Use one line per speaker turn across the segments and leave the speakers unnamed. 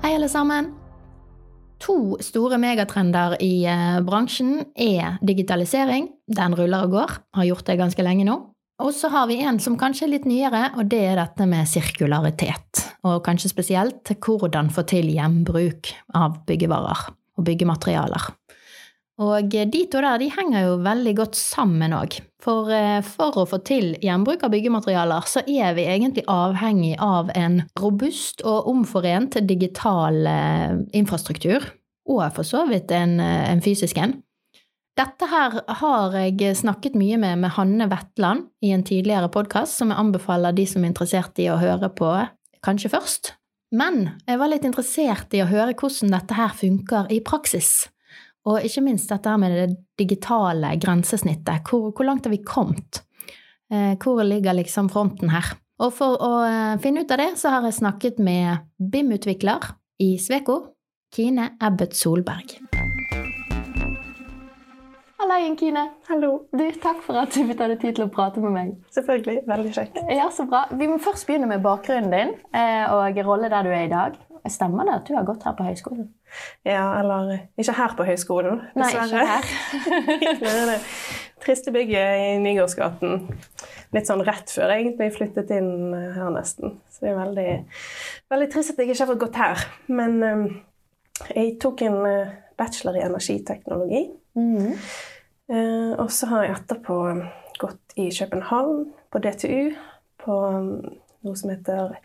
Hei, alle sammen. To store megatrender i eh, bransjen er digitalisering. Den ruller og går, har gjort det ganske lenge nå. Og så har vi en som kanskje er litt nyere, og det er dette med sirkularitet. Og kanskje spesielt hvordan få til gjenbruk av byggevarer og byggematerialer. Og de to der de henger jo veldig godt sammen òg. For eh, for å få til gjenbruk av byggematerialer, så er vi egentlig avhengig av en robust og omforent digital eh, infrastruktur. Og for så vidt en, eh, en fysisk en. Dette her har jeg snakket mye med, med Hanne Vetland i en tidligere podkast, som jeg anbefaler de som er interessert i å høre på, kanskje først. Men jeg var litt interessert i å høre hvordan dette her funker i praksis. Og ikke minst dette med det digitale grensesnittet. Hvor, hvor langt har vi kommet? Eh, hvor ligger liksom fronten her? Og for å eh, finne ut av det, så har jeg snakket med BIM-utvikler i Sveko, Kine Ebbet Solberg. Halla, Kine.
Hallo.
Du, takk for at du fikk deg tid til å prate med meg.
Selvfølgelig. Veldig kjekt.
Ja, så bra. Vi må først begynne med bakgrunnen din eh, og rolle der du er i dag. Stemmer det at du har gått her på høyskolen?
Ja, eller ikke her på høyskolen,
dessverre. Nei, ikke
her. triste bygget i Nygårdsgaten. Litt sånn rett før jeg egentlig flyttet inn eh, her, nesten. Så det er veldig, veldig trist at jeg ikke har fått gått her. Men um, jeg tok en bachelor i energiteknologi. Mm. Uh, og så har jeg etterpå gått i København, på DTU, på um, noe som heter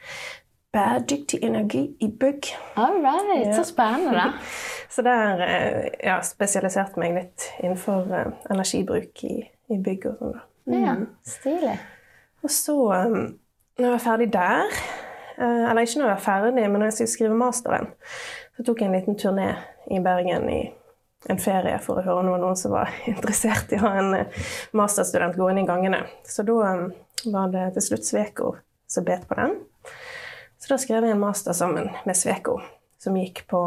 bæredyktig energi i bygg.
All right, ja. Så spennende. da.
så der eh, ja, spesialiserte meg litt innenfor uh, energibruk i, i, bygg og sånn.
Mm. Ja, stilig.
Og så, um, når jeg var ferdig der, eller ikke når jeg var ferdig, men når jeg skulle skrive masteren, så tok jeg en liten turné i Bergen i en ferie for å høre om noen som var interessert i å ha en masterstudent gående i gangene. Så da um, var det til slutt Sveko som bet på den. Så da skrev jeg en master sammen med Sveko, som gikk på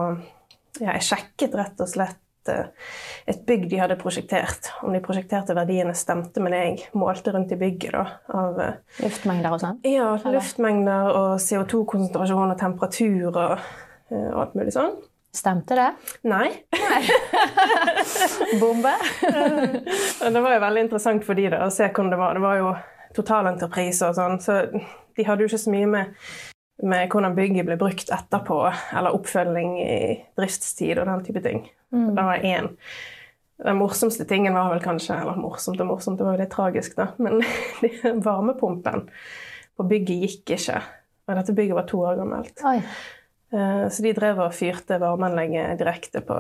Ja, jeg sjekket rett og slett eh, et bygg de hadde prosjektert. Om de prosjekterte verdiene stemte med det jeg målte rundt i bygget. da, av
eh, Luftmengder og sånn?
Ja, luftmengder og CO2-konsentrasjon og temperatur og, og eh, alt mulig sånn.
Stemte det?
Nei. Nei.
Bombe?
det var jo veldig interessant for de da, å se hvordan det var. Det var jo totalentreprise og sånn, så de hadde jo ikke så mye med med hvordan bygget ble brukt etterpå, eller oppfølging i driftstid og den type ting. Mm. Det var én. Den morsomste tingen var vel kanskje Eller morsomt og morsomt, det var jo litt tragisk, da. Men varmepumpen på bygget gikk ikke. Og dette bygget var to år gammelt. Oi. Eh, så de drev og fyrte varmeanlegget direkte på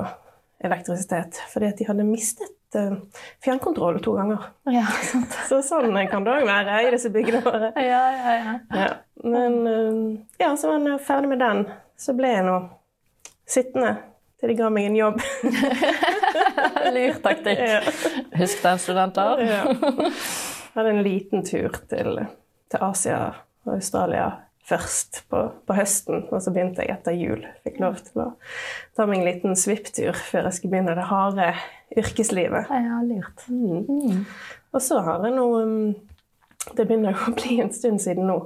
elektrisitet fordi at de hadde mistet fjernkontrollen fjernkontroll to ganger.
Ja, sant.
så sånn kan det òg være i disse byggene våre.
Ja, ja, ja.
ja. Men uh, ja, så var jeg ferdig med den. Så ble jeg nå sittende til de ga meg en jobb.
Lur taktikk. Ja. Husk den, studenter. ja.
Hadde en liten tur til, til Asia og Australia først på, på, høsten, og så begynte jeg etter jul. Fikk lov til å ta meg en liten svipptur før jeg skulle begynne det harde yrkeslivet.
Ja, lurt. Mm.
Mm. Og så har jeg nå um, Det begynner å bli en stund siden nå.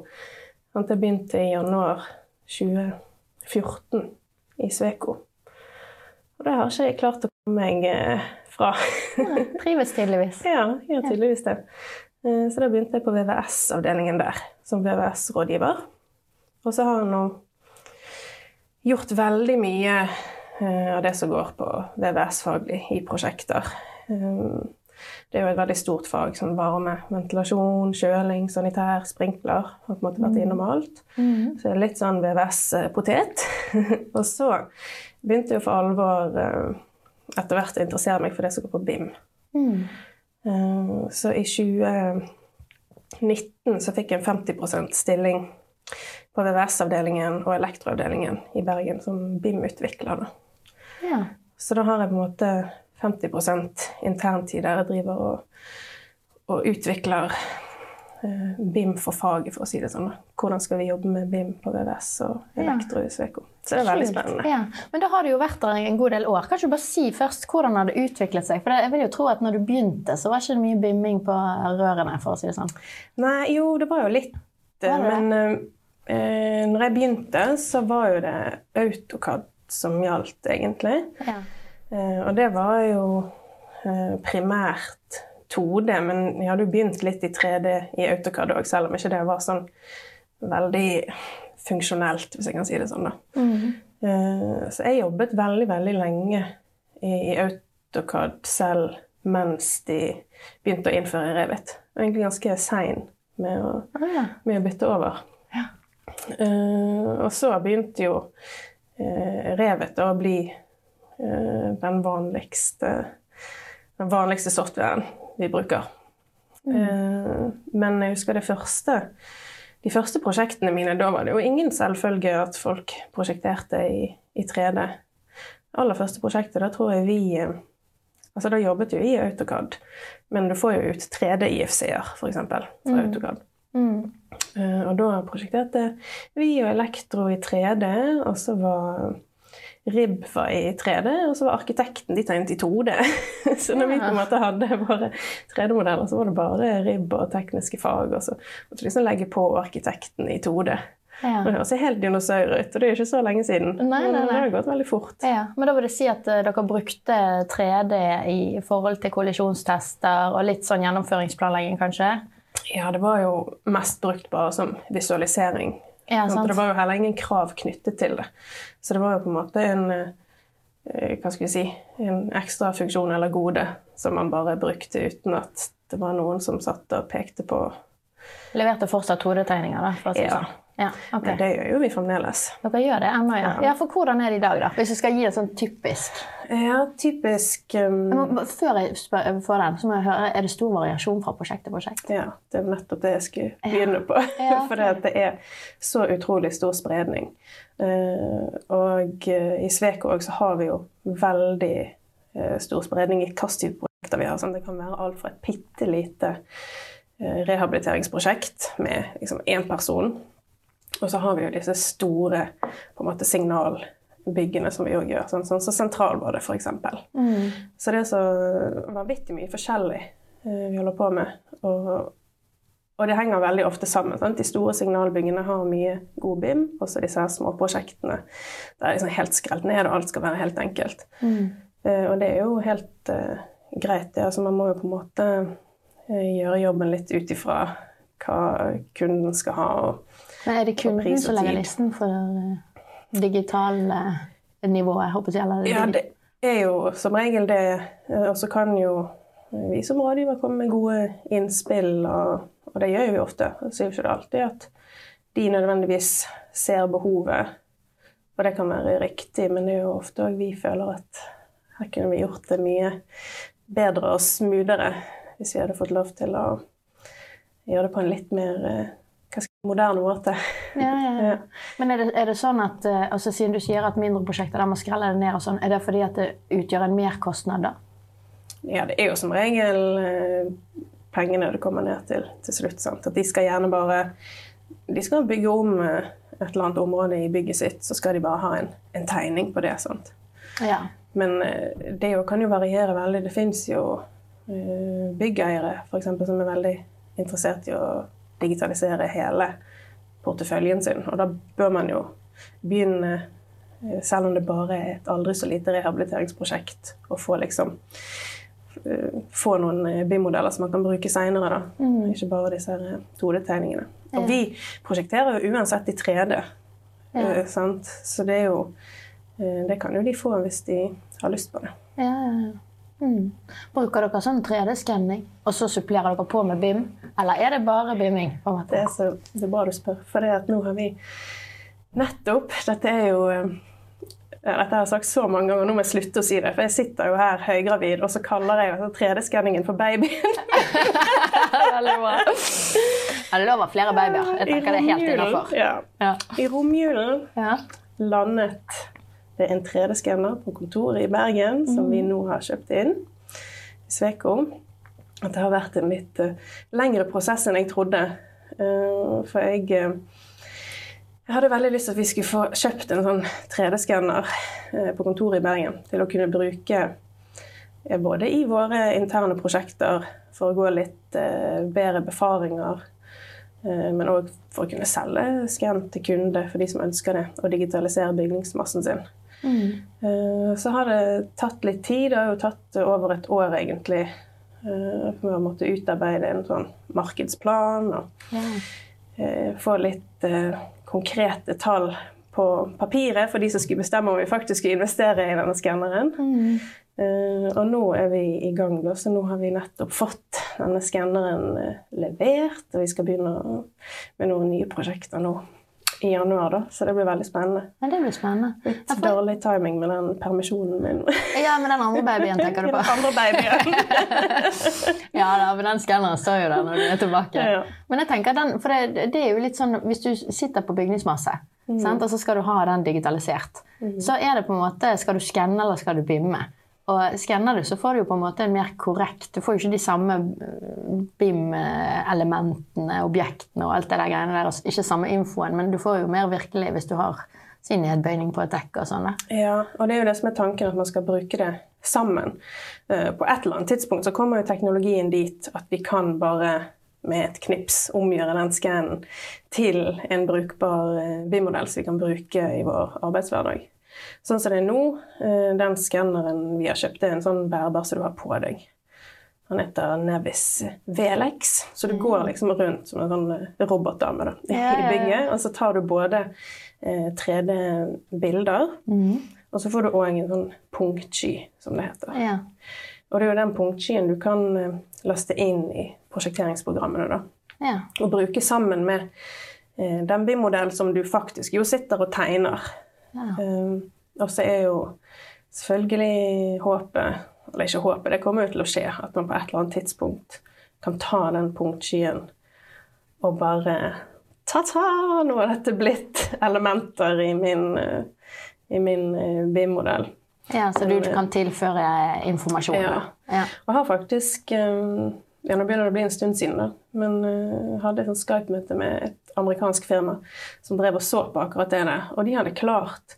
Jeg begynte i januar 2014 i Sveko. Og det har ikke jeg klart å komme meg eh, fra.
ja, trives tydeligvis.
Ja, gjør tydeligvis det. Eh, så da begynte jeg på VVS-avdelingen der som VVS-rådgiver. Og så har han nå gjort veldig mye uh, av det som går på VVS-faglig i prosjekter. Um, det er jo et veldig stort fag som varme, ventilasjon, kjøling, sanitær, sprinkler. Har på en måte vært mm. innom alt. Mm. Så det er litt sånn VVS-potet. og så begynte jeg for alvor uh, etter hvert å interessere meg for det som går på BIM. Mm. Så i 2019 så fikk jeg en 50% stilling på VVS-avdelingen og elektroavdelingen i Bergen som BIM-utvikler. da.
Ja.
Så da har jeg på en måte 50 interntid der jeg driver og, og utvikler eh, BIM for faget, for å si det sånn. da. Hvordan skal vi jobbe med BIM på VVS og elektro i Sveko. Så det er veldig spennende.
Ja. Men da har du jo vært der en god del år. Kan du bare si først hvordan har det utviklet seg? For jeg vil jo tro at når du begynte, så var ikke det mye bimming på rørene, for å si det sånn.
Nei, jo, det var jo litt.
Var det det?
Men eh, eh, når jeg begynte, så var jo det AutoCAD som gjaldt, egentlig.
Ja.
Eh, og det var jo eh, primært 2D, men jeg hadde jo begynt litt i 3D i AutoCAD òg, selv om ikke det var sånn veldig funksjonelt, hvis jeg kan si det sånn. da.
Mhm.
Eh, Så jeg jobbet veldig, veldig lenge i i AutoCAD selv mens de begynte å innføre Revit. Jeg var egentlig ganske sein med å,
Ah,
med å bytte over. Eh, og så begynte jo uh, Revit å bli eh, den vanligste den vanligste softwaren vi bruker. Eh, men jeg husker det første de første prosjektene mine, da var det jo ingen selvfølge at folk prosjekterte i, i 3D. Det aller første prosjektet, da tror jeg vi eh, Altså, da jobbet jo i AutoCAD, men du får jo ut 3D-IFC-er, f.eks., fra
Mm.
AutoCAD.
Mm.
Eh, og da prosjekterte vi og Elektro i 3D, og så var Rib var i 3D, og så var arkitekten de tegnet i 2D. så når vi på en måte hadde våre 3D-modeller, så var det bare Rib og tekniske fag, og så måtte liksom legge på arkitekten i 2D.
Ja.
Det høres helt dinosaur ut, og det er ikke så lenge siden.
Nei, nei,
Men det har gått veldig fort.
Ja, men da vil det si at eh, dere brukte 3D i forhold til kollisjonstester og litt sånn gjennomføringsplanlegging, kanskje?
Ja, det var jo mest brukt bare som visualisering.
Ja,
sant. Det var jo heller ingen krav knyttet til det. Så det var jo på en måte en eh, hva skal vi si, en ekstra funksjon eller gode som man bare brukte uten at det var noen som satt og pekte på
Leverte fortsatt 2D-tegninger, da? For å si
Ja.
sånn. Ja, okay.
Men det gjør jo vi fremdeles.
Dere gjør det ennå, ja.
Ja.
For hvordan er det i dag, da? Hvis du skal gi en sånn typisk
Ja, typisk um,
jeg må, Før jeg spør, får den, så må jeg høre, er det stor variasjon fra prosjekt til prosjekt?
Ja, det er nettopp det jeg skulle begynne på.
Ja, okay.
For det, er så utrolig stor spredning. Uh, og uh, i Sveko òg så har vi jo veldig uh, stor spredning i hvilke type prosjekter vi har. Sånn, det kan være alt fra et bitte lite eh, rehabiliteringsprosjekt med liksom én person, og så har vi jo disse store på en måte, signalbyggene som vi òg gjør. Sånn, sånn så Sentralbadet, f.eks.
Mm.
Så det er så vanvittig mye forskjellig eh, vi holder på med. Og, og det henger veldig ofte sammen. Sant? De store signalbyggene har mye god BIM, og så disse her små prosjektene der det er liksom helt skrelt ned, og alt skal være helt enkelt.
Mm.
Eh, og det er jo helt eh, greit. Det. Altså, man må jo på en måte eh, gjøre jobben litt ut ifra hva kunden skal ha. Og,
Men er det kunden som legger listen for digitale nivået? håper jeg, eller
ja, det er jo som regel det. Eh, Og så kan jo vi som rådgiver komme med gode innspill, og, og det gjør jo vi ofte. Så er jo ikke det alltid at de nødvendigvis ser behovet, og det kan være riktig, men det er jo ofte òg vi føler at her kunne vi gjort det mye bedre og smoothere hvis vi hadde fått lov til å gjøre det på en litt mer moderne måte.
Ja, ja, ja. Men er det, er det sånn at eh, altså Siden du sier at mindre prosjekter der man skreller det ned, og sånn, er det fordi at det utgjør en merkostnad? da?
Ja, det er jo som regel eh, pengene det kommer ned til til slutt. Sant? At de skal gjerne bare De skal bygge om eh, et eller annet område i bygget sitt, så skal de bare ha en, en tegning på det. Sant?
Ja.
Men eh, det jo, kan jo variere veldig. Det fins jo byggeiere eksempel, som er veldig interessert i å digitalisere hele porteføljen sin. Og da bør man jo begynne, eh, selv om det bare er et aldri så lite rehabiliteringsprosjekt, å få liksom eh, få noen eh, BIM-modeller som man kan bruke seinere. Ikke bare disse eh, 2D-tegningene. Og vi prosjekterer jo uansett i 3D. Ja. Så det er jo Det kan jo de få hvis de har lyst på det.
Ja, ja, ja. Mm. Bruker dere sånn 3D-skanning, og så supplerer dere på med BIM? Eller er det bare BIMing?
Det er, så, det er bra du spør, for det at nå har vi nettopp Dette er jo eh, dette har jeg sagt så mange ganger, nå må jeg slutte å si det. For jeg sitter jo her høygravid, og så kaller jeg altså 3D-skanningen for babyen.
Veldig bra. Ja, det lover flere babyer. Jeg tenker det er helt innafor.
Ja.
Ja.
I romjulen
Ja.
landet det er en 3D-skanner på kontoret i Bergen, som vi nå har kjøpt inn i Sveko. At det har vært en litt eh, lengre prosess enn jeg trodde. Eh, for jeg, eh, jeg hadde veldig lyst til at vi skulle få kjøpt en sånn 3D-skanner eh, på kontoret i Bergen til å kunne bruke både i våre interne prosjekter for å gå litt bedre befaringer, men òg for å kunne selge skann til kunde for de som ønsker det, og digitalisere bygningsmassen sin. Eh, Så har det tatt litt tid. Det har jo tatt over et år, egentlig. For Vi har måttet utarbeide en sånn markedsplan og
Ja.
eh, få litt eh, konkrete tall på papiret for de som skulle bestemme om vi faktisk skulle investere i denne skanneren. Eh, og nå er vi i gang, da, så nå har vi nettopp fått denne skanneren eh, levert. Og vi skal begynne med noen nye prosjekter nå i januar, da, så det blir veldig spennende.
Men det blir spennende.
Litt
får...
dårlig timing med den permisjonen min.
Ja, med den andre babyen, tenker du
Den
på.
andre babyen.
Ja da, men den skanneren står jo der når du er tilbake.
Ja.
Men jeg tenker den, for det, det er jo litt sånn, hvis du sitter på bygningsmasse, sant, og så skal du ha den digitalisert, så er det på en måte, skal du skanne eller skal du bimme? Og skanner du, så får du jo på en måte en mer korrekt Du får jo ikke de samme eh, BIM-elementene, objektene og alt det der greiene der. altså Ikke samme infoen, men du får jo mer virkelig hvis du har sin nedbøyning på et dekk og sånn.
Ja, og det er jo det som er tanken, at man skal bruke det sammen. Eh, På et eller annet tidspunkt så kommer jo teknologien dit at vi kan bare med et knips omgjøre den skannen til en brukbar eh, BIM-modell som vi kan bruke i vår arbeidshverdag. Sånn som det er nå, eh, den skanneren vi har kjøpt, det er en sånn bærbar som du har på deg. Han heter Nevis Velex, så du går liksom rundt som en sånn eh, robotdame da, i bygget. Og så tar du både eh, 3D-bilder, og så får du òg en sånn punktsky, som det heter.
Ja.
Og det er jo den punktskyen du kan laste inn i prosjekteringsprogrammene. da.
ja.
Og bruke sammen med eh, den BIM-modellen som du faktisk jo sitter og tegner.
Ja.
Eh, og så er jo selvfølgelig håpet Eller ikke håpet, det kommer jo til å skje at man på et eller annet tidspunkt kan ta den punktskyen og bare Ta-ta! Nå har dette blitt elementer i min, eh, i min eh, BIM-modell.
ja, så du kan tilføre informasjon.
Ja.
Ja.
Og har faktisk eh, Ja, nå begynner det å bli en stund siden, da. Men uh, hadde et Skype-møte med et amerikansk firma som drev og så på akkurat det der. Og de hadde klart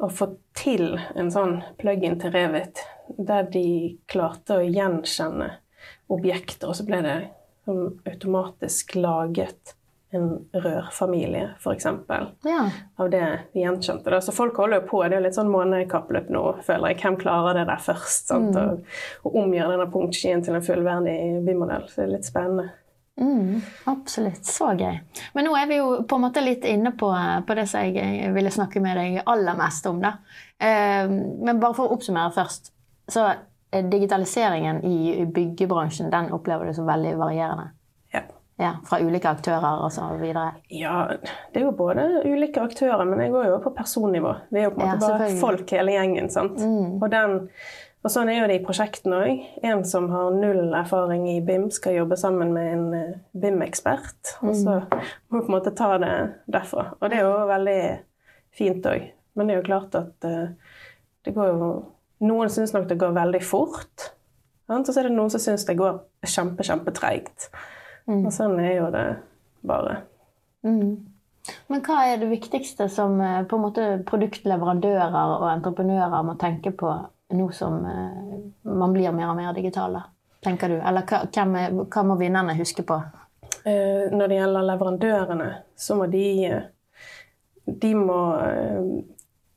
å få til en sånn plug-in til Revit der de klarte å gjenkjenne objekter, og så ble det sånn automatisk laget en rørfamilie, f.eks.
Ja.
Av det vi gjenkjente. Da. Så folk holder jo på. Det er jo litt sånn månekappløp nå, føler jeg. Hvem klarer det der først? Sant? Og, og omgjøre denne punktskien til en fullverdig bymodell. Så det er litt spennende.
Mm, absolutt. Så gøy. Men nå er vi jo på en måte litt inne på, på det som jeg ville snakke med deg aller mest om. da. Eh, men bare for å oppsummere først. Så digitaliseringen i byggebransjen den opplever du som veldig varierende.
Ja.
Ja, Fra ulike aktører og så videre.
ja, det er jo både ulike aktører, men jeg går jo på personnivå. Vi er jo på en
Ja,
måte bare folk hele gjengen. sant? Og, den, og sånn er jo det i prosjektene òg. En som har null erfaring i BIM, skal jobbe sammen med en eh, BIM-ekspert. Og så må vi på en måte ta det derfra. Og det er jo veldig fint òg. Men det er jo klart at eh, det går jo Noen syns nok det går veldig fort. Sant? Og så er det noen som syns det går kjempe, kjempetreigt. Og sånn er jo det bare.
Mm. Men hva er det viktigste som eh, på en måte produktleverandører og entreprenører må tenke på nå som eh, man blir mer og mer digital? Tenker du? Eller hva, hva må vinnerne huske på?
Eh, når det gjelder leverandørene, så må de De må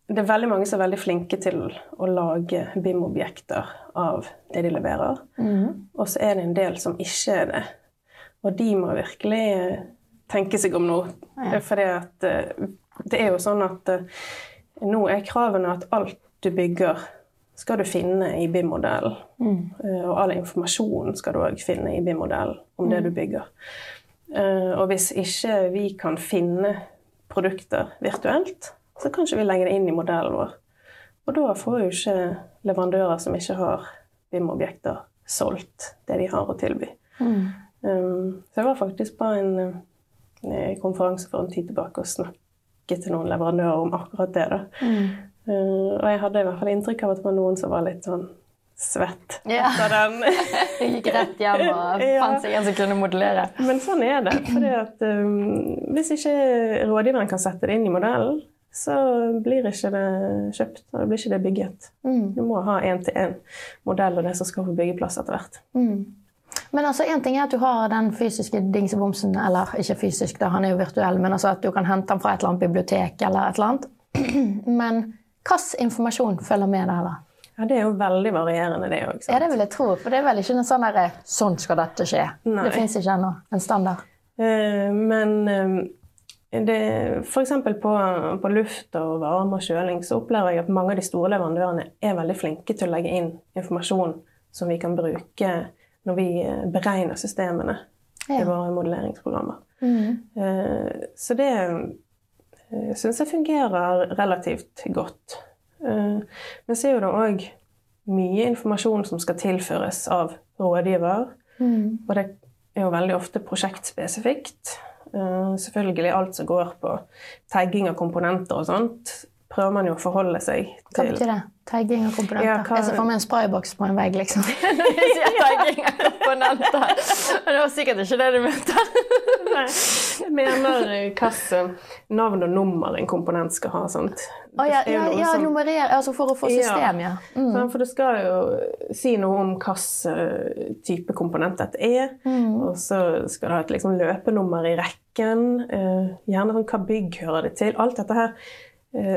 Det er veldig mange som er veldig flinke til å lage BIM-objekter av det de leverer. Og så er det en del som ikke er det. Og de må virkelig eh, tenke seg om nå.
Ja.
For det er jo sånn at eh, nå er kravene at alt du bygger, skal du finne i BIM-modellen. Mm. Og all informasjon skal du òg finne i BIM-modellen om det du bygger. Eh, Og hvis ikke vi kan finne produkter virtuelt, så kan ikke vi legge det inn i modellen vår. Og da får jo ikke leverandører som ikke har BIM-objekter, solgt det de har å tilby. Um, så jeg var faktisk på en eh, konferanse for en tid tilbake og snakket til noen leverandører om akkurat det. da. Uh, og jeg hadde i hvert fall inntrykk av at det var noen som var litt sånn svett
Ja.
etter den.
Gikk rett hjem og
Ja.
fant seg en som kunne modellere.
Men sånn er det. Fordi at um, Hvis ikke rådgiveren kan sette det inn i modellen, så blir ikke det kjøpt. og det blir ikke det bygget.
Mm.
Du må ha én-til-én-modell og det som skal få byggeplass etter hvert.
Mm. Men altså, en ting er at du har den fysiske dingsebomsen, eller ikke fysisk, da, han er jo virtuell, men altså at du kan hente den fra et eller annet bibliotek eller et eller annet. Men hvilken informasjon følger med der, da?
Ja, Det er jo veldig varierende, det òg.
Ja, det vil jeg tro, for det er vel ikke en sånn derre Sånn skal dette skje.
Nei.
Det fins ikke ennå en standard.
Eh, Men eh, det, eksempel på, på luft og varme og kjøling så opplever jeg at mange av de store leverandørene er veldig flinke til å legge inn informasjon som vi kan bruke når vi eh, beregner systemene i våre modelleringsprogrammer.
Mm.
Eh, Så det uh, syns jeg fungerer relativt godt. Eh, Men så er jo det òg mye informasjon som skal tilføres av rådgiver.
Mm.
Og det er jo veldig ofte prosjektspesifikt. Eh, selvfølgelig alt som går på tagging av komponenter og sånt, prøver man jo å forholde seg til Hva
betyr det? Tagging av komponenter?
Ja, hva-
Jeg ser for meg en sprayboks på en vegg, liksom. Når du sier tagging av komponenter. Men det var sikkert ikke det du mente.
Nei, jeg mener hvilke hvilket navn og nummer en komponent skal ha. Sant?
Å ja, ja, ja
som-
nummerer, altså for å få system, ja. Mm.
For det skal jo si noe om hvilken type komponent dette er.
Mm.
Og så skal det ha et liksom, løpenummer i rekken. eh, gjerne sånn hva bygg hører det til. Alt dette her eh,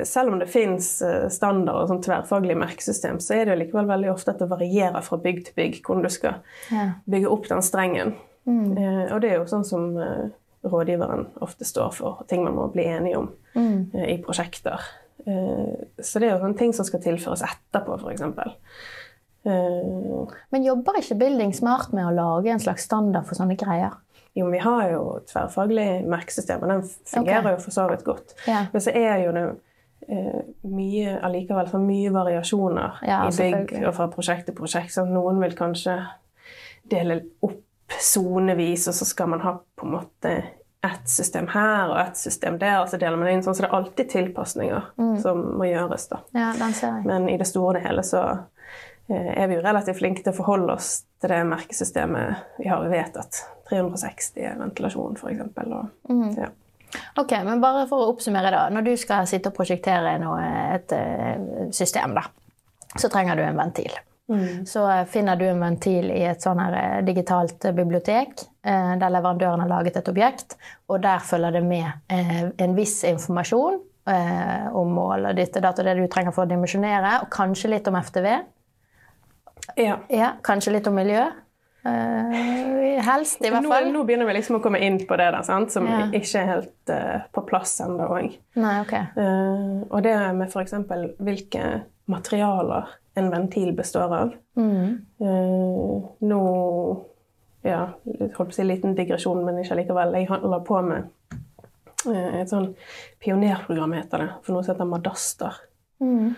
selv om det fins standard og sånn tverrfaglig merkesystem, så er det jo likevel veldig ofte at det varierer fra bygg til bygg hvordan du skal
Ja.
bygge opp den strengen.
Mm.
Eh, og det er jo sånn som eh, rådgiveren ofte står for, ting man må bli enige om
Mm.
eh, i prosjekter. Eh, så det er jo sånne ting som skal tilføres etterpå, f.eks.
Men jobber ikke Building Smart med å lage en slags standard for sånne greier?
Jo, vi har jo tverrfaglig merkesystem, og den fungerer
okay.
jo for så vidt godt.
Ja.
Men så er jo det eh, mye allikevel for mye variasjoner
Ja,
i bygg og fra prosjekt til prosjekt. Så noen vil kanskje dele opp sonevis, og så skal man ha på en måte ett system her og ett system der, og så deler man inn sånn. Så det er alltid tilpasninger
Mm.
som må gjøres. da.
Ja, den ser jeg.
Men i det store og det hele så er vi jo relativt flinke til å forholde oss til det merkesystemet vi har vedtatt. 360 er ventilasjon, f.eks.
Mm.
ja.
Ok, men bare for å oppsummere da. Når du skal sitte og prosjektere noe, et eh, system, da, så trenger du en ventil. Så eh, finner du en ventil i et sånn her eh, digitalt eh, bibliotek, eh, der leverandøren har laget et objekt, og der følger det med eh, en viss informasjon eh, om mål og ditt og datt og det du trenger for å dimensjonere, og kanskje litt om FTV.
Ja.
Ja, kanskje litt om miljø. Uh, helst, i hvert
Nå,
fall.
nå begynner vi liksom å komme inn på det der, sant? som
Ja.
ikke er helt uh, på plass ennå òg.
Nei, ok.
og det med f.eks. hvilke materialer en ventil består av.
Mm.
Nå ja, holdt på å si en liten digresjon, men ikke likevel. Jeg holder på med et sånn pionerprogram, heter det, for noe som heter Madaster.
Mm.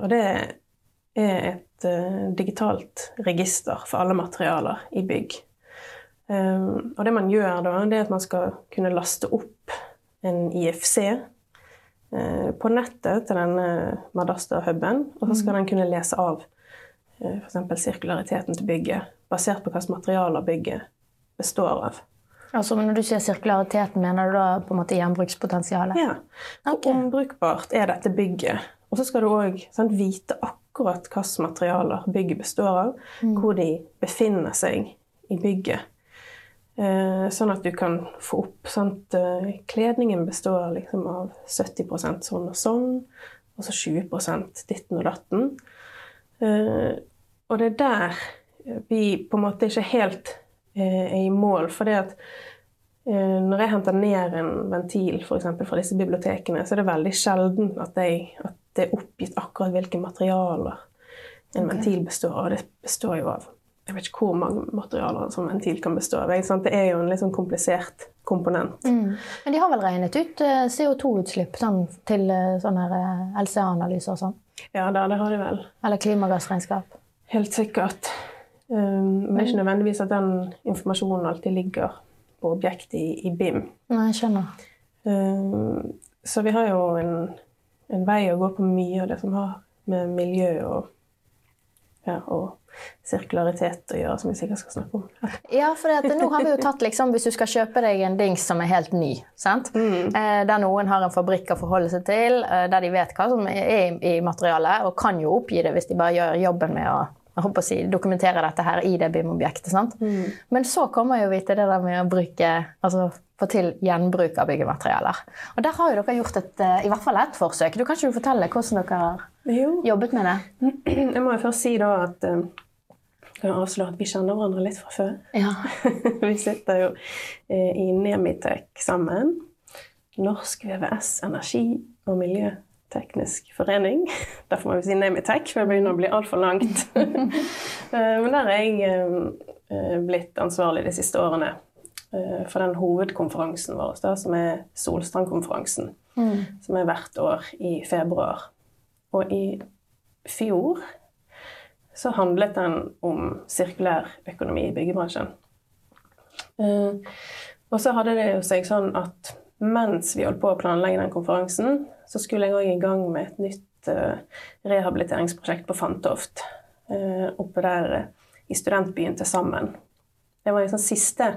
Og det er et eh, digitalt register for alle materialer i bygg. Eh, og det man gjør da, det er at man skal kunne laste opp en IFC eh, på nettet til denne Madaster-huben, og så skal den kunne lese av f.eks. sirkulariteten til bygget, basert på hvilke materialer bygget består av.
Altså, når du sier sirkulariteten, mener du da på en måte gjenbrukspotensialet?
Ja. Hvor
okay.
ombrukbart er dette bygget? Og så skal du òg vite akkurat hvilke materialer bygget består av, hvor de befinner seg i bygget. Eh, sånn at du kan få opp sant? eh, Kledningen består liksom av 70% sånn og sånn, og så 20% ditten og datten. Eh, og det er der vi på en måte ikke helt er i mål. For det at når jeg henter ned en ventil for fra disse bibliotekene, så er det veldig sjelden at, jeg, at det er oppgitt akkurat hvilke materialer en
okay.
ventil består av. Det består jo av jeg vet ikke hvor mange materialer en sånn ventil kan bestå av. Det er jo en litt sånn komplisert komponent.
Mm. Men de har vel regnet ut eh, CO2-utslipp sånn, til eh, sånne eh, LCA-analyser og sånn?
Ja, da, det har de vel.
Eller klimagassregnskap?
Helt sikkert. Um, men det ikke nødvendigvis at den informasjonen alltid ligger på objektet i, i BIM.
Nei, jeg skjønner.
Um, så vi har jo en, en vei å gå på mye av det som har med miljø og, ja, og sirkularitet å gjøre, som vi sikkert skal snakke om.
Ja, for det, nå har vi jo tatt liksom, Hvis du skal kjøpe deg en dings som er helt ny, sant?
Mm.
Eh, der noen har en fabrikk å forholde seg til, eh, der de vet hva som er i, i materialet, og kan jo oppgi det hvis de bare gjør jobben med å jeg håper å si, dokumentere dette her i det BIM-objektet.
Mm.
Men så kommer jo vi til det der med å bruke, altså få til gjenbruk av byggematerialer. Og der har jo dere gjort et, eh, i hvert fall ett forsøk. Du Kan ikke du fortelle hvordan dere har
Jo.
jobbet med det?
Jeg må jo først si da at um, jeg kan avsløre at vi kjenner hverandre litt fra før.
Ja.
vi sitter jo eh, i Nemitek sammen. Norsk VVS energi- og miljøteknisk forening. Derfor må vi si Nemitech, for det begynner å bli altfor langt. Eh, Men der er jeg eh, blitt ansvarlig de siste årene eh, for den hovedkonferansen vår, da, som er Solstrandkonferansen.
Mm.
Som er hvert år i februar. Og i fjor så handlet den om sirkulær økonomi i byggebransjen. Og så hadde det jo seg sånn at mens vi holdt på å planlegge den konferansen, så skulle jeg òg i gang med et nytt eh, rehabiliteringsprosjekt på Fantoft. eh, oppe der eh, i studentbyen til sammen. Det var liksom siste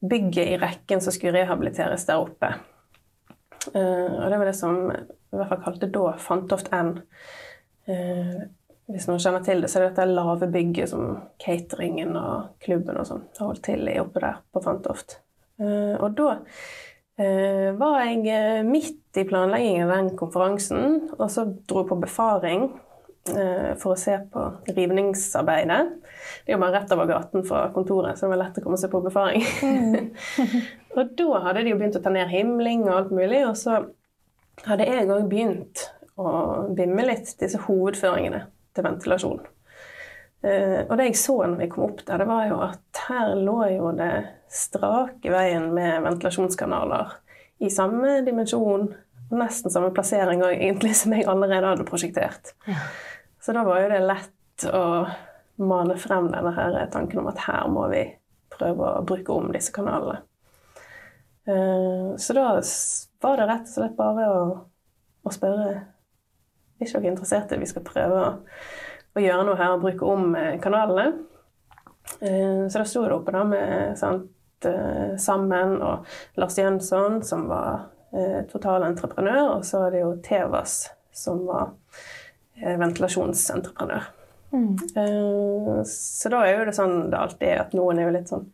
bygget i rekken som skulle rehabiliteres der oppe. Og det var det som i hvert fall kalte da Fantoft N. Hvis noen kjenner til det, så er det dette lave bygget som cateringen og klubben og sånn har holdt til i oppe der på Fantoft. Og da var jeg eh, midt i planleggingen av den konferansen, og så dro jeg på befaring eh, for å se på rivningsarbeidet. Det er jo bare rett over gaten fra kontoret, så det var lett å komme seg på befaring. og da hadde de jo begynt å ta ned himling og alt mulig, og så hadde jeg òg begynt å bimme litt disse hovedføringene til ventilasjon. Eh, og det jeg så når vi kom opp der, det var jo at her lå jo det strake veien med ventilasjonskanaler i samme dimensjon, nesten samme plassering og egentlig som jeg allerede hadde prosjektert.
Ja.
Så da var jo det lett å mane frem denne her tanken om at her må vi prøve å bruke om disse kanalene. Eh, Så da var det rett og slett bare å, å spørre dere er interessert i vi skal prøve å, å gjøre noe her og bruke om eh, kanalene. Eh, Så da sto det oppe da med sant, eh, Sammen og Lars Jønsson, som var totalentreprenør, og så var det jo Tevas, som var ventilasjonsentreprenør.
Mm.
Så da er jo det sånn det alltid er, at noen er jo litt sånn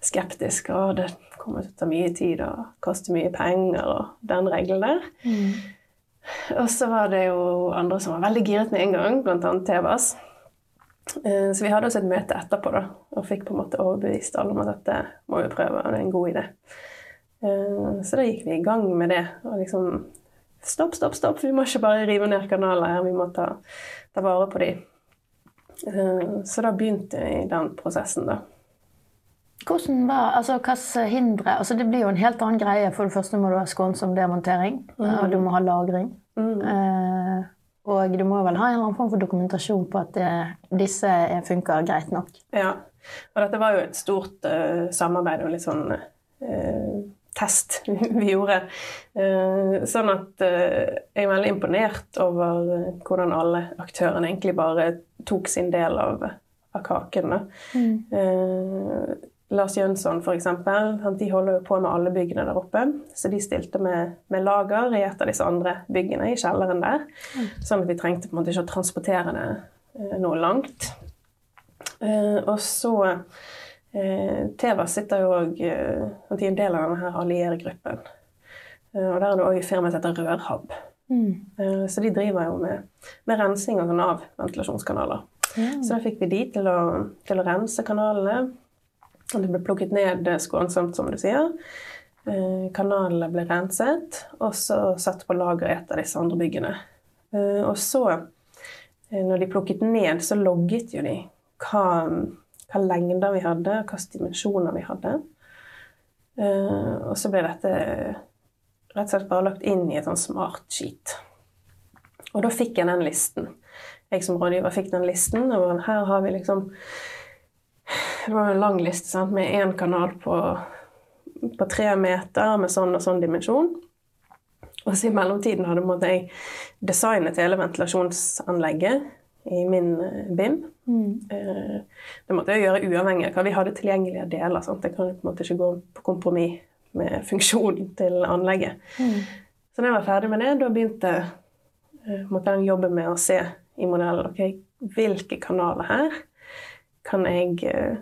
skeptiske. Og det kommer til å ta mye tid og koste mye penger og den regelen der.
Mm.
Og så var det jo andre som var veldig giret med en gang, bl.a. TVAS. Eh, Så vi hadde også et møte etterpå da, og fikk på en måte overbevist alle om at dette må vi prøve, og det er en god idé. Eh, Så da gikk vi i gang med det. og liksom Stopp, stopp, stopp! Vi må ikke bare rive ned kanaler her, vi må ta, ta vare på de. Eh, Så da begynte vi den prosessen, da.
Hvordan var, altså hvilke hindre altså Det blir jo en helt annen greie. For det første må du ha skånsom demontering, og du må ha lagring.
Mm.
Eh, og du må vel ha en eller annen form for dokumentasjon på at eh, disse eh, funker greit nok.
Ja. Og dette var jo et stort uh, samarbeid og litt sånn uh, test vi gjorde. Uh, sånn at jeg er veldig imponert over hvordan alle aktørene egentlig bare tok sin del av, av kaken. Da. Eh, Lars Jønsson eksempel, de holder jo på med alle byggene der oppe. Så de stilte med, med lager i et av disse andre byggene i kjelleren der. Sånn at vi trengte på en måte ikke å transportere det eh, noe langt. Eh, og så eh, Teva sitter jo òg eh, de er en del av denne alliergruppen. Eh, og der er det òg et firma som heter Rørhab. Eh, så de driver jo med, med rensing sånn av ventilasjonskanaler. Så da fikk vi de til å, til å rense kanalene. Det ble plukket ned skånsomt, som du sier. Eh, kanalene ble renset, og så satt på lager i et av disse andre byggene. Eh, og så, eh, når de plukket ned, så logget jo de hva, hva lengder vi hadde, hvilke dimensjoner vi hadde. Og så ble dette rett og slett bare lagt inn i et sånn smart sheet. Og da fikk jeg den listen. Jeg som rådgiver fikk den listen. Og her har vi liksom Det var en lang liste sant? med én kanal på, på tre meter med sånn og sånn dimensjon. Og så i mellomtiden hadde måtte jeg designet hele ventilasjonsanlegget i min eh, BIM. Mm. Det måtte jeg gjøre uavhengig av hva vi hadde tilgjengelige deler. Sant? Jeg kan på en måte ikke gå på kompromiss med funksjonen til anlegget. Så da jeg var ferdig med det, da begynte eh, måtte jeg jobbe med å se i modellen ok, hvilke kanaler her kan jeg eh,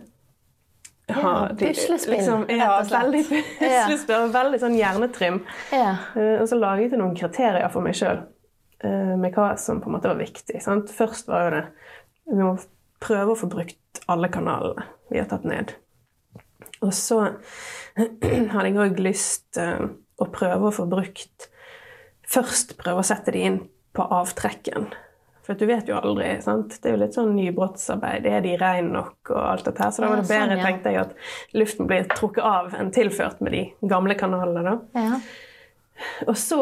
ha
Ja, puslespill,
Liksom,
rett
ja,
og slett.
veldig puslespill. Veldig sånn hjernetrim.
Ja.
Uh, Og så laget jeg noen kriterier for meg sjøl med hva som på en måte var viktig. Sant? Først var jo det Vi må prøve å få brukt alle kanalene vi har tatt ned. Og så hadde jeg òg lyst uh, å prøve å få brukt Først prøve å sette de inn på avtrekken. For du vet jo aldri. sant? Det er jo litt sånn nybrottsarbeid. Er de rene nok? og alt dette her. Så da var det
Ja, sånn,
bedre,
ja.
tenkte jeg, at luften blir trukket av enn tilført med de gamle kanalene. da.
Ja.
Og så,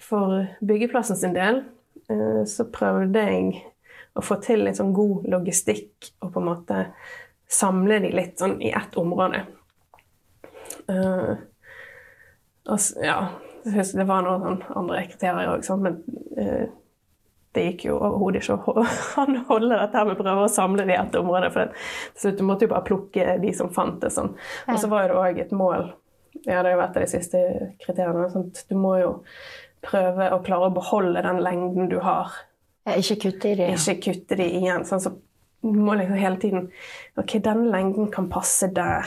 for byggeplassen sin del, eh, så prøvde jeg å få til litt sånn god logistikk og på en måte samle de litt sånn i ett område. Uh, og, ja, det var noen sånn andre kriterier òg, men eh, det gikk jo overhodet ikke å holde dette her med å prøve å samle de i ett område. For til slutt du måtte jo bare plukke de som fantes. Sånn. Og så var det òg et mål ja, det har jo vært av de siste kriteriene. At du må jo prøve å klare å beholde den lengden du har.
Ikke kutte i det.
Ikke kutte de igjen. Sånn, så du må liksom hele tiden Ok, den lengden kan passe der.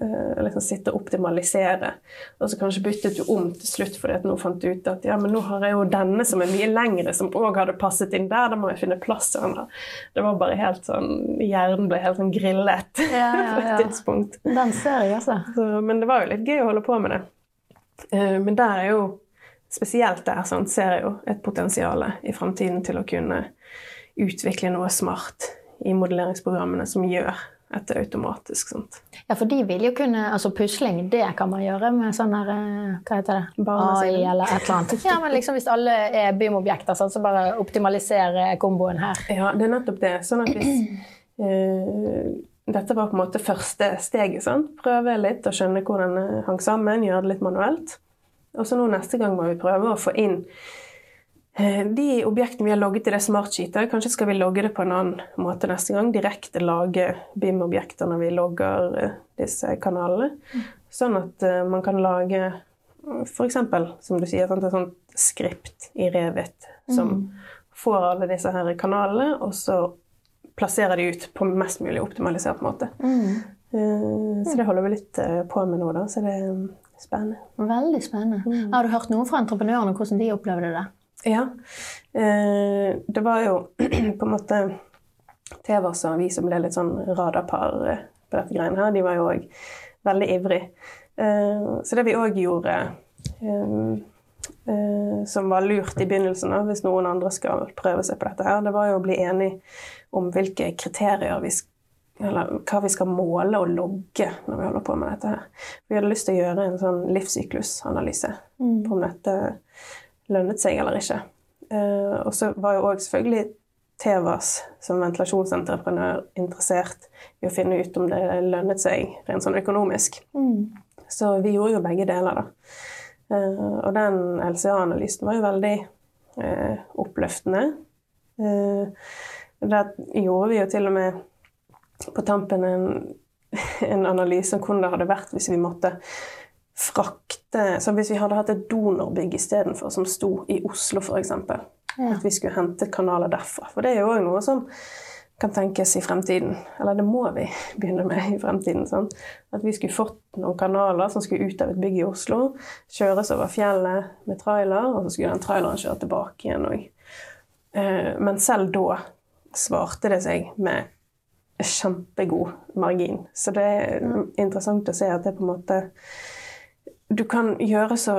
Eh, liksom sitte og optimalisere. Og så kanskje byttet du om til slutt fordi at nå fant du ut at ja, men nå har jeg jo denne som er mye lengre, som òg hadde passet inn der. Da må jeg finne plass til den. der. Det var bare helt sånn Hjernen ble helt sånn grillet
Ja, ja,
på et tidspunkt.
Den ser jeg, altså.
Så, men det var jo litt gøy å holde på med det. Eh, men der er jo Spesielt der sånn, ser jeg jo et potensial i framtiden til å kunne utvikle noe smart i modelleringsprogrammene som gjør dette automatisk. Sant?
Ja, for de vil jo kunne Altså pusling, det kan man gjøre med sånn her eh, Hva heter det? AI eller et eller annet. Ja, men liksom hvis alle er BIM-objekter, sånn, så bare optimalisere komboen her.
Ja, det er nettopp det. Sånn at hvis eh, Dette var på en måte første steget. Sant? Prøve litt og skjønne hvordan det hang sammen, gjøre det litt manuelt. Og så nå neste gang må vi prøve å få inn de objektene vi har logget i det smartsheetet. Kanskje skal vi logge det på en annen måte neste gang. Direkte lage BIM-objekter når vi logger eh, disse kanalene. Sånn at eh, man kan lage f.eks. som du sier, et sånt skript i Revit som får alle disse her kanalene, og så plasserer de ut på mest mulig optimalisert måte. Eh, Så det holder vi litt eh, på med nå, da. Så det er mm, spennende.
Veldig spennende. Har du hørt noe fra entreprenørene hvordan de opplevde det?
Ja. Eh, Det var jo på en måte TV- og vi som ble litt sånn radarpar eh, på dette greiene her, de var jo òg veldig ivrig. Eh, Så det vi òg gjorde som var lurt i begynnelsen, hvis noen andre skal prøve seg på dette, her, det var jo å bli enig om hvilke kriterier vi skal eller hva vi skal måle og logge når vi holder på med dette. her. Vi hadde lyst til å gjøre en sånn livssyklusanalyse på om dette lønnet seg eller ikke. Eh, og så var jo òg selvfølgelig Tevas som ventilasjonsentreprenør interessert i å finne ut om det lønnet seg rent sånn økonomisk. Så vi gjorde jo begge deler, da. Eh, og den LCA-analysen var jo veldig eh, oppløftende. Eh, der gjorde vi jo til og med på tampen en, en analyse om hvordan det hadde vært hvis vi måtte frakte Så hvis vi hadde hatt et donorbygg istedenfor, som sto i Oslo f.eks.
Ja.
At vi skulle hente kanaler derfra. For det er jo òg noe som kan tenkes i fremtiden. Eller det må vi begynne med i fremtiden. Sånn. At vi skulle fått noen kanaler som skulle ut av et bygg i Oslo, kjøres over fjellet med trailer, og så skulle den traileren kjøre tilbake igjen òg. Men selv da svarte det seg med kjempegod margin. Så det er interessant å se at det på en måte Du kan gjøre så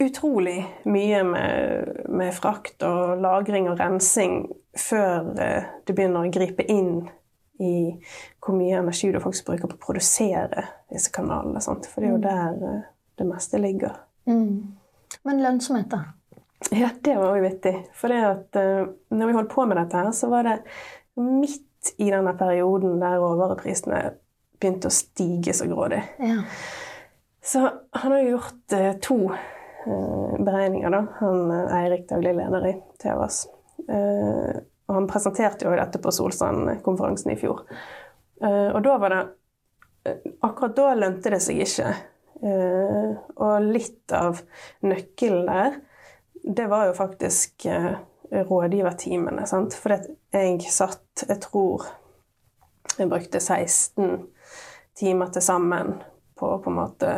utrolig mye med, med frakt og lagring og rensing før eh, du begynner å gripe inn i hvor mye energi du faktisk bruker på å produsere disse kanalene. Sant? For det er jo der eh, det meste ligger.
Mm. Men lønnsomhet, da?
Ja, det var òg vittig. For det at uh, når vi holdt på med dette her, så var det midt i denne perioden der råvareprisene begynte å stige så grådig.
Ja.
Så han har gjort eh, to eh, beregninger, da. Han eh, Eirik, daglig leder i TVAS. Eh, og han presenterte jo dette på Solstrand-konferansen i fjor. Eh, og da var det eh, Akkurat da lønte det seg ikke. Og litt av nøkkelen der, det var jo faktisk rådgiverteamene. Sant? For jeg satt, jeg tror jeg brukte 16 timer til sammen på å på en måte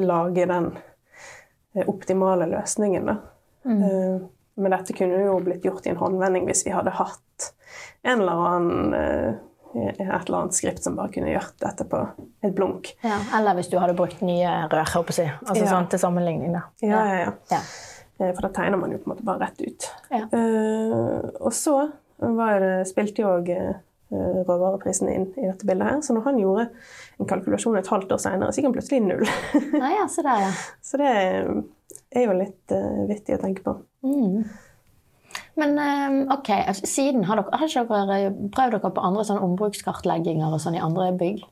lage den eh, optimale løsningen. Da. Mm. Men dette kunne jo blitt gjort i en håndvending hvis vi hadde hatt en eller annen eh, et eller annet skript som bare kunne gjort dette på et blunk.
Ja, eller hvis du hadde brukt nye rør, på. Altså
Ja.
sånn til sammenligning, da.
Ja, ja, ja.
Ja.
Eh, For da tegner man jo på en måte bare rett ut.
Ja.
Uh, og så var det, spilte jo òg råvareprisen inn i dette bildet her. Så når han gjorde en kalkulasjon et halvt år senere, så gikk han plutselig null.
Nei, ja, se der, ja.
så det er jo litt uh, vittig å tenke på.
Mm. Men eh, ok, altså, siden har dere, har ikke dere prøvd dere på andre sånn ombrukskartlegginger og sånn i andre bygg?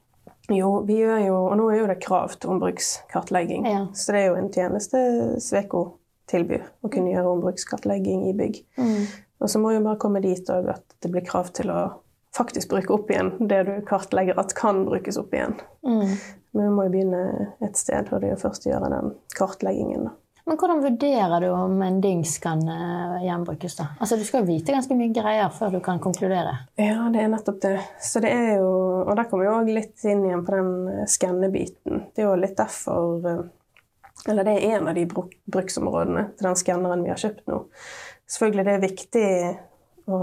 Jo, vi gjør jo, og nå er jo det krav til ombrukskartlegging.
Ja.
Så det er jo en tjeneste Sveko tilbyr, å kunne gjøre ombrukskartlegging i bygg. Og så må jo bare komme dit òg at det blir krav til å faktisk bruke opp igjen det du kartlegger at kan brukes opp igjen.
Mm.
Men vi må jo begynne et sted, og det er først å gjøre den kartleggingen. da.
Men hvordan vurderer du om en dings kan eh, gjenbrukes, da? Altså, du skal jo vite ganske mye greier før du kan konkludere.
Ja, det er nettopp det. Så det er jo, og der kommer vi òg litt inn igjen på den eh, skannebiten. Det er jo litt derfor eh, Eller det er en av de bruk, bruksområdene til den skanneren vi har kjøpt nå. Selvfølgelig det er viktig å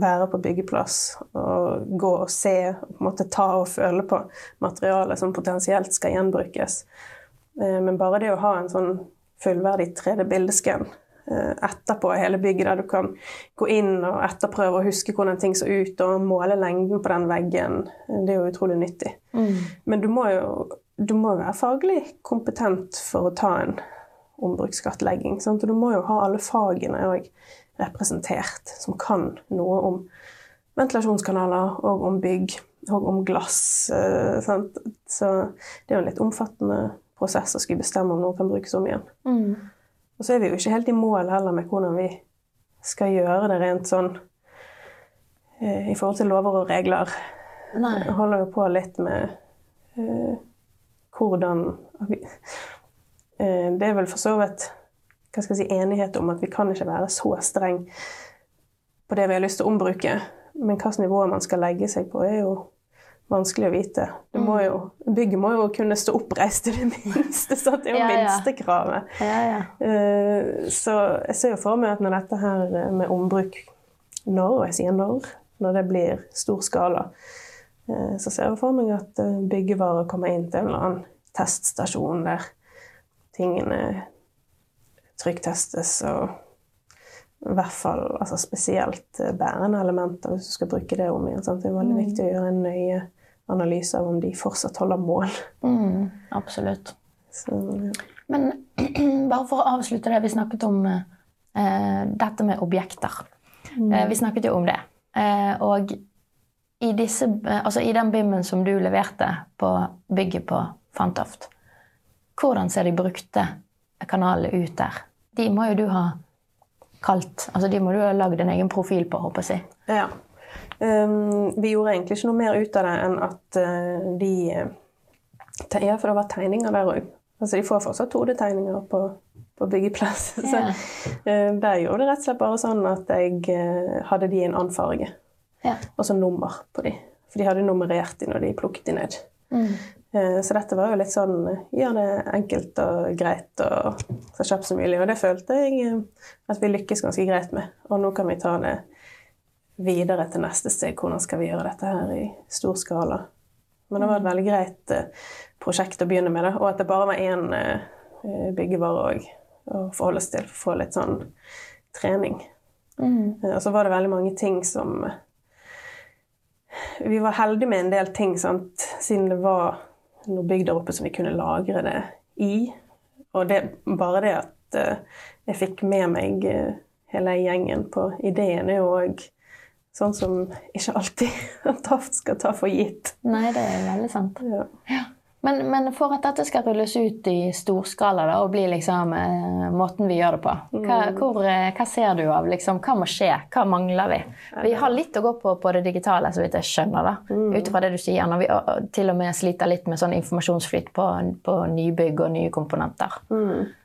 være på byggeplass og gå og se, og på en måte ta og føle på materialet som potensielt skal gjenbrukes. Eh, Men bare det å ha en sånn fullverdig 3D-bildeskann eh, etterpå hele bygget, der du kan gå inn og etterprøve og huske hvordan ting så ut, og måle lengden på den veggen, eh, det er jo utrolig nyttig. Men du må jo du må være faglig kompetent for å ta en ombrukskartlegging. Sant? Og du må jo ha alle fagene òg representert, som kan noe om ventilasjonskanaler og om bygg og om glass. eh, sant? Så det er jo en litt omfattende prosess å skulle bestemme om noe kan brukes om igjen. Og så er vi jo ikke helt i mål heller med hvordan vi skal gjøre det rent sånn eh, i forhold til lover og regler.
Nei.
Jeg holder jo på litt med eh, hvordan vi, eh, Det er vel for så vidt hva skal jeg si, enighet om at vi kan ikke være så streng på det vi har lyst til å ombruke. Men hvilket nivå man skal legge seg på, er jo vanskelig å vite. Det må jo, bygget må jo kunne stå oppreist i det minste. Så det er jo
Ja, ja.
minstekravet.
Ja, ja.
Eh, Så jeg ser jo for meg at når dette her med ombruk når, og jeg sier når, når det blir stor skala, eh, så ser jeg for meg at eh, byggevarer kommer inn til en eller annen teststasjon der tingene trykktestes og i hvert fall altså spesielt eh, bærende elementer hvis du skal bruke det om igjen. Sant? Det er veldig viktig å gjøre en nøye analyse av om de fortsatt holder mål.
Mm, absolutt.
Så, ja.
Men bare for å avslutte det vi snakket om eh, dette med objekter. Eh, vi snakket jo om det. Eh, og i, disse, eh, altså i den BIM-en som du leverte på bygget på Fantoft, hvordan ser de brukte kanalene ut der? De må jo du ha kalt altså De må du ha lagd en egen profil på, håper jeg. si.
Ja. Um, vi gjorde egentlig ikke noe mer ut av det enn at uh, de Ja, for det var tegninger der òg. Altså, de får fortsatt 2D-tegninger på, på byggeplass. Så
Ja.
uh, der gjorde det rett og slett bare sånn at jeg uh, hadde de i en annen farge.
Ja.
Og så nummer på de. For de hadde nummerert de når de plukket de ned.
Mm.
Eh, Så dette var jo litt sånn gjør det enkelt og greit og så kjapt som mulig. Og det følte jeg eh, at vi lykkes ganske greit med. Og nå kan vi ta det videre til neste steg. Hvordan skal vi gjøre dette her i stor skala? Men det var et veldig greit eh, prosjekt å begynne med, da. og at det bare var én byggevare òg å forholde seg til for å få litt sånn trening.
Mm.
Og så var det veldig mange ting som Vi var heldige med en del ting, sant? siden det var noe bygg der oppe som vi kunne lagre det i. Og det, bare det at eh, jeg fikk med meg eh, hele gjengen på ideen, er jo òg sånn som ikke alltid Taft skal ta for gitt.
Nei, det er veldig sant.
Ja.
Men, men for at dette skal rulles ut i storskala da, og bli liksom eh, måten vi gjør det på, hva, hvor, eh, hva ser du av liksom, Hva må skje? Hva mangler vi? Vi har litt å gå på på det digitale, så vidt jeg skjønner. da, Ut fra det du sier. Når vi til og med sliter litt med sånn informasjonsflyt på, på nybygg og nye komponenter,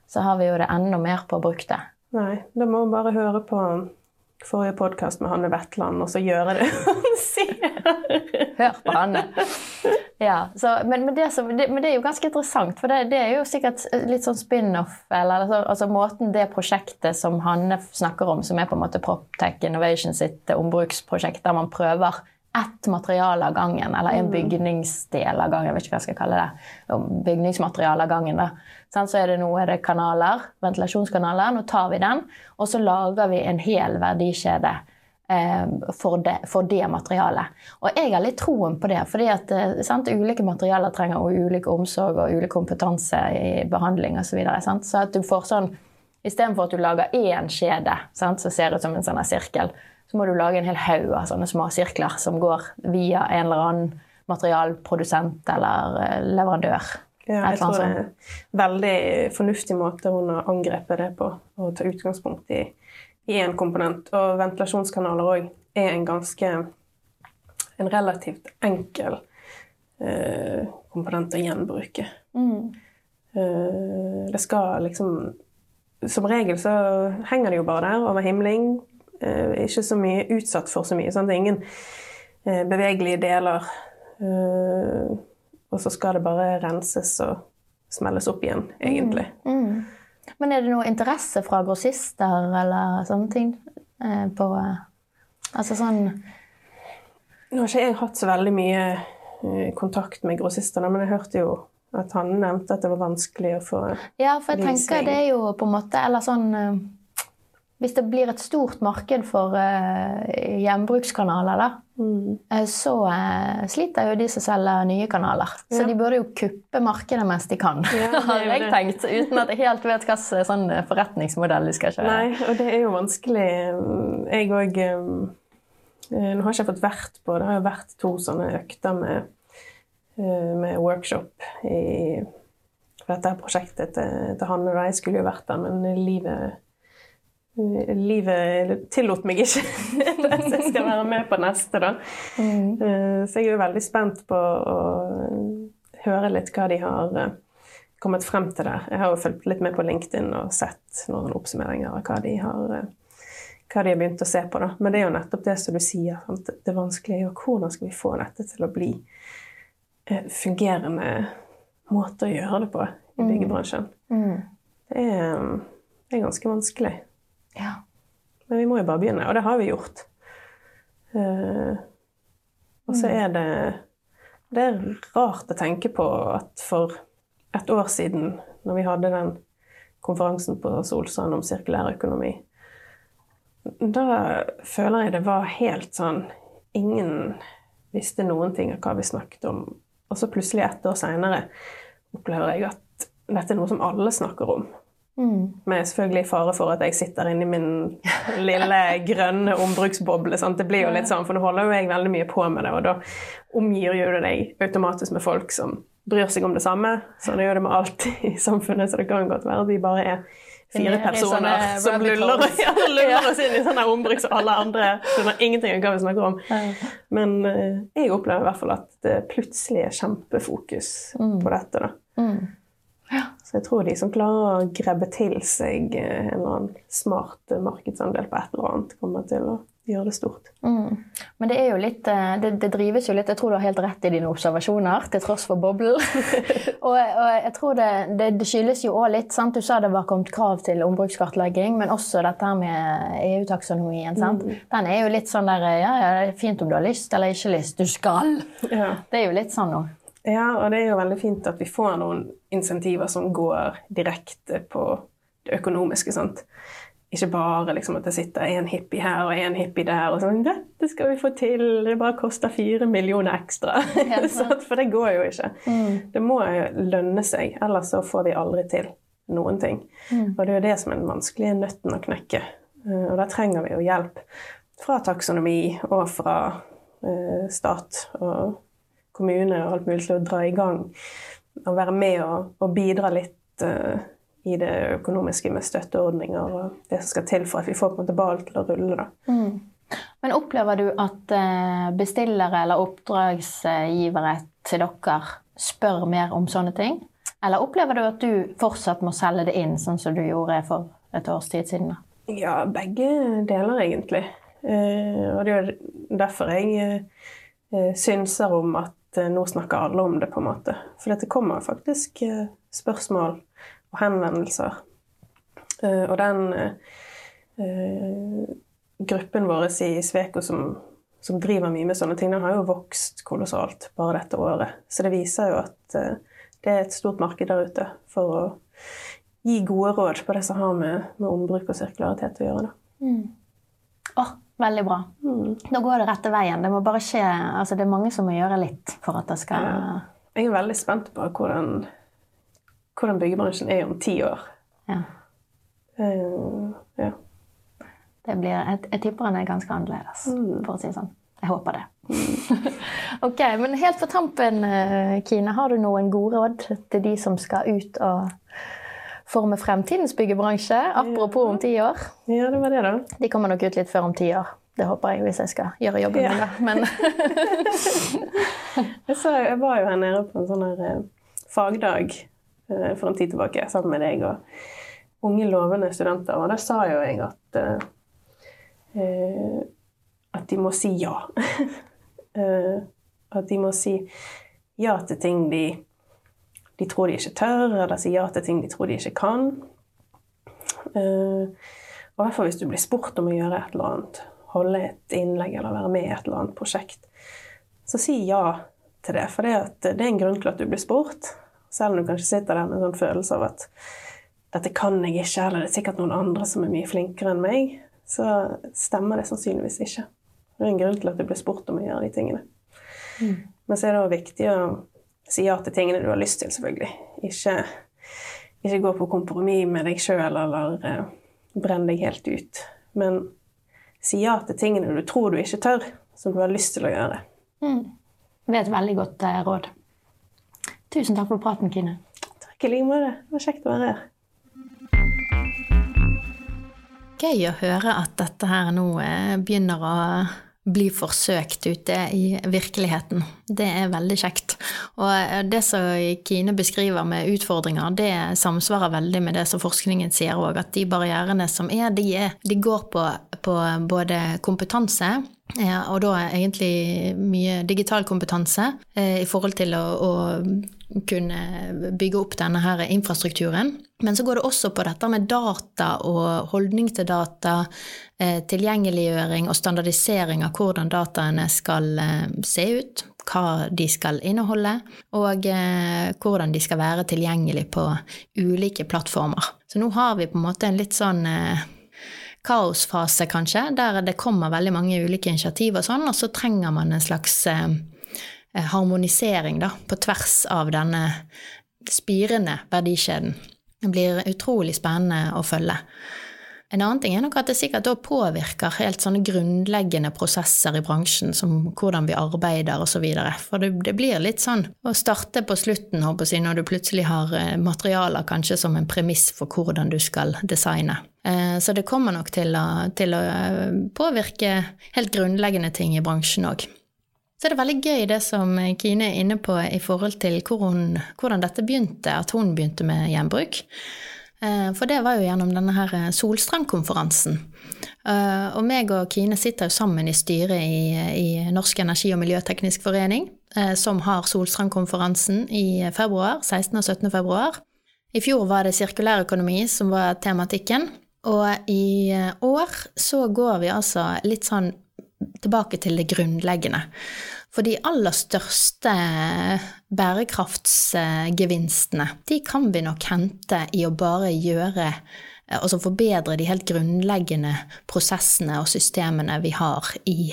så har vi jo det enda mer på brukte.
Nei, da må vi bare høre på forrige podkast med Hanne Vetland, og så gjøre det han sier.
Hør på Hanne. Ja, så, men, men, det som, det, men det er jo ganske interessant, for det, det er jo sikkert litt sånn spin-off. eller altså, altså Måten det prosjektet som Hanne snakker om, som er på en måte Proptech Innovation sitt ombruksprosjekt, der man prøver ett materiale av gangen, eller en bygningsdel av gangen, jeg vet ikke hva jeg skal kalle det, bygningsmateriale av gangen. da. Så er det nå er det kanaler, ventilasjonskanaler, nå tar vi den, og så lager vi en hel verdikjede eh, for, det, for det materialet. Og jeg har litt troen på det, fordi at eh, ulike materialer trenger jo ulik omsorg og ulik kompetanse i behandling osv. Så, videre, så at du får sånn Istedenfor at du lager én kjede sant, som ser ut som en sånn sirkel, så må du lage en hel haug av sånne små sirkler som går via en eller annen materialprodusent eller eh, leverandør.
Ja, jeg tror det er en veldig fornuftig måte hun har angrepet det på. Å ta utgangspunkt i én komponent. Og ventilasjonskanaler òg er en ganske En relativt enkel eh, komponent å gjenbruke.
Mm.
Eh, det skal liksom Som regel så henger det jo bare der over himling. Eh, ikke så mye utsatt for så mye. Sant? Det er ingen eh, bevegelige deler. Eh, og så skal det bare renses og smelles opp igjen, egentlig.
Mm. Men er det noe interesse fra grossister eller sånne ting eh, på eh, Altså sånn
Nå har ikke jeg hatt så veldig mye eh, kontakt med grossistene, men jeg hørte jo at han nevnte at det var vanskelig å få
Ja, for jeg
Lysing.
tenker det er jo på en måte Eller sånn Hvis det blir et stort marked for eh, gjenbrukskanaler, da, eh, så eh, sliter jo de som selger nye kanaler. Så
Ja.
de burde jo kuppe markedet mens de kan,
Ja,
har jeg tenkt. Uten at jeg helt vet sånn eh, forretningsmodell de skal kjøre.
Nei, og det er jo vanskelig. Jeg òg Nå har ikke jeg fått vært på Det har jo vært to sånne økter med, med workshop i for dette prosjektet til, til Hanne. og Jeg skulle jo vært der, men livet Livet tillot meg ikke. Så jeg skal være med på neste, da. Mm. Så jeg er jo veldig spent på å høre litt hva de har eh, kommet frem til der. Jeg har jo fulgt litt med på LinkedIn og sett noen oppsummeringer av hva de har, eh, hva de har begynt å se på. Da. Men det er jo nettopp det som du sier. Sant? Det vanskelige er jo hvordan skal vi få dette til å bli eh, fungerende måter å gjøre det på i byggebransjen.
Mm.
Det er, det er ganske vanskelig.
Ja.
Men vi må jo bare begynne, og det har vi gjort. Uh, og så er det Det er rart å tenke på at for et år siden, når vi hadde den konferansen på Solsand om sirkulær økonomi, da føler jeg det var helt sånn Ingen visste noen ting av hva vi snakket om. Og så plutselig, ett år seinere, opplever jeg at dette er noe som alle snakker om.
Mm.
Med selvfølgelig fare for at jeg sitter inni min lille grønne ombruksboble. Sant? Det blir jo litt sånn, for nå holder jo jeg veldig mye på med det, og da omgir jo det deg automatisk med folk som bryr seg om det samme. Sånn jo det med alt i samfunnet, så det kan godt være vi bare er fire personer som luller, ja, luller oss inn i sånn ombruks ombruk som alle andre skjønner ingenting av hva vi snakker om. Men eh, jeg opplever i hvert fall at det plutselig er kjempefokus på dette. da.
Mm.
Så jeg tror de som klarer å grabbe til seg eh, en eller annen smart eh, markedsandel på et eller annet, kommer til å gjøre det stort.
Mm. Men det er jo litt eh, det, det drives jo litt Jeg tror du har helt rett i dine observasjoner, til tross for boblen. og, og jeg tror det, det, det skyldes jo òg litt sant? Du sa det var kommet krav til ombrukskartlegging, men også dette her med EU-taksonomien. sant? Den er jo litt sånn der Ja, ja, det er fint om du har lyst eller ikke lyst. Du skal!
Ja.
Det er jo litt sånn nå.
Ja, og det er jo veldig fint at vi får noen insentiver som går direkte på det økonomiske. sant? Ikke bare liksom at det sitter en hippie her og en hippie der og sånn 'Dette skal vi få til, det bare koster fire millioner ekstra.' For det går jo ikke. Det må jo lønne seg, ellers så får vi aldri til noen ting. Og det er jo det som er den vanskelige nøtten å knekke. Eh, Og da trenger vi jo hjelp fra taksonomi og fra eh, stat og kommune og alt mulig til å dra i gang og være med og, og bidra litt uh, i det økonomiske med støtteordninger og det som skal til for at vi får på en måte ballen til å rulle.
Mm. Men opplever du at eh, bestillere eller oppdragsgivere til dere spør mer om sånne ting? Eller opplever du at du fortsatt må selge det inn, sånn som du gjorde for et års tid siden? da?
Ja, begge deler, egentlig. Eh, og det er derfor jeg synser om at nå snakker alle om det, på en måte. For det kommer faktisk eh, spørsmål og henvendelser. Eh, og den eh, gruppen vår i Sveko som, som, driver mye med sånne ting, den har jo vokst kolossalt bare dette året. Så det viser jo at det er et stort marked der ute for å gi gode råd på det som har med, med ombruk og sirkularitet å gjøre.
Mm. Oh, veldig bra. Mm. Da går det rette veien. Det må bare skje, altså det er mange som må gjøre litt for at det skal ja.
Jeg er veldig spent på hvordan, hvordan byggebransjen er om ti år. Ja. Uh,
ja. Det blir, jeg, jeg tipper den er ganske annerledes, mm. for å si det sånn. Jeg håper det. ok, men helt på tampen, eh, Kine, har du noen gode råd til de som skal ut og forme fremtidens byggebransje? Apropos om ti år.
Ja, det var det da.
De kommer nok ut litt før om ti år. Det håper jeg, hvis jeg skal gjøre jobben min, da. Men
jeg, så, jeg, var jo her nede på en sånn her eh, fagdag eh, for en tid tilbake sammen med deg og unge, lovende studenter, og da sa jo jeg at uh, at de må si ja. uh, at de må si ja til ting de, de, tror de ikke tør, eller sier ja til ting de tror de ikke kan. Uh, og hvert fall hvis du blir spurt om å gjøre et eller annet, holde et innlegg eller være med i et eller annet prosjekt, så si ja til det. For det, det er en grunn til at du blir spurt. Selv om du kanskje sitter der med en sånn følelse av at dette kan jeg ikke, eller det er sikkert noen andre som er mye flinkere enn meg, så stemmer det sannsynligvis ikke. Det er en grunn til at du blir spurt om å gjøre de tingene. Mm. Men så er det òg viktig å si ja til tingene du har lyst til, selvfølgelig. Ikke, ikke gå på kompromiss med deg sjøl eller uh, brenne deg helt ut. Men si ja til tingene du tror du ikke tør, som du har lyst til å gjøre.
Mm. Det er et veldig godt uh, råd. Tusen takk for praten, Kine.
Takk i like måte. Det var kjekt å være her.
Gøy å høre at dette her nå uh, begynner å bli forsøkt ute i virkeligheten. Det er veldig kjekt. Og eh, det som Kine beskriver med utfordringer, det samsvarer veldig med det som forskningen sier òg, at de barrierene som er, de, er, de går på, på både kompetanse og da egentlig mye digital kompetanse eh, i forhold til å, å, kunne bygge opp denne her infrastrukturen. Men så går det også på dette med data og holdning til data, eh, tilgjengeliggjøring og standardisering av hvordan dataene skal eh, se ut, hva de skal inneholde, og eh, hvordan de skal være tilgjengelig på ulike plattformer. Så nå har vi på en måte en litt sånn kaosfase, kanskje, der det kommer veldig mange ulike initiativ og sånn, og så trenger man en slags harmonisering da, på tvers av denne spirende verdikjeden. Det blir utrolig spennende å følge. En annen ting er nok at det sikkert da påvirker helt sånne grunnleggende prosesser i bransjen, som hvordan vi arbeider osv. For det, det, blir litt sånn å starte på slutten, håper jeg, når du plutselig har eh, materialer kanskje som en premiss for hvordan du skal designe. Eh, så det kommer nok til å, til å eh, påvirke helt grunnleggende ting i bransjen òg. Så er det veldig gøy det som Kine er inne på i forhold til hvor hun, hvordan dette begynte, at hun begynte med gjenbruk. Eh, for det var jo gjennom denne her eh, Solstrandkonferansen. Eh, og meg og Kine sitter jo sammen i styret i, i Norsk energi- og miljøteknisk forening, som har Solstrandkonferansen i februar, 16. og 17. februar. I fjor var det sirkulær økonomi som var tematikken. Og i år så går vi altså litt sånn tilbake til det grunnleggende. For de aller største bærekraftsgevinstene, de kan vi nok hente i å bare gjøre altså forbedre de helt grunnleggende prosessene og systemene vi har i,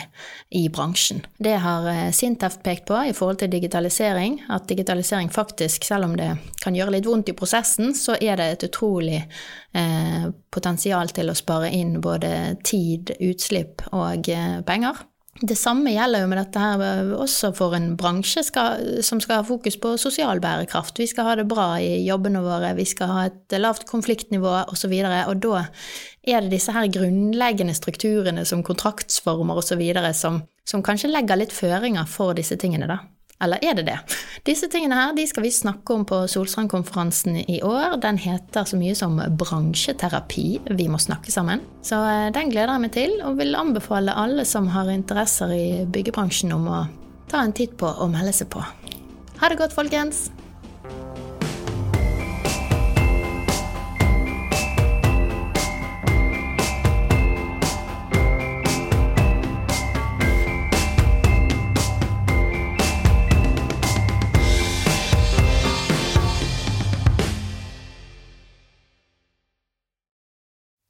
i bransjen. Det har Sintef pekt på i forhold til digitalisering, at digitalisering faktisk, selv om det kan gjøre litt vondt i prosessen, så er det et utrolig eh, potensial til å spare inn både tid, utslipp og eh, penger. Det samme gjelder jo med dette her også for en bransje skal, som skal ha fokus på sosial bærekraft. Vi skal ha det bra i jobbene våre, vi skal ha et lavt konfliktnivå osv. Og, så og da er det disse her grunnleggende strukturene som kontraktsformer osv. Som, som kanskje legger litt føringer for disse tingene, da. Eller er det det? Disse tingene her de skal vi snakke om på Solstrandkonferansen i år. Den heter så mye som bransjeterapi. Vi må snakke sammen. Så eh, den gleder jeg meg til, og vil anbefale alle som har interesser i byggebransjen om å ta en titt på og melde seg på. Ha det godt, folkens!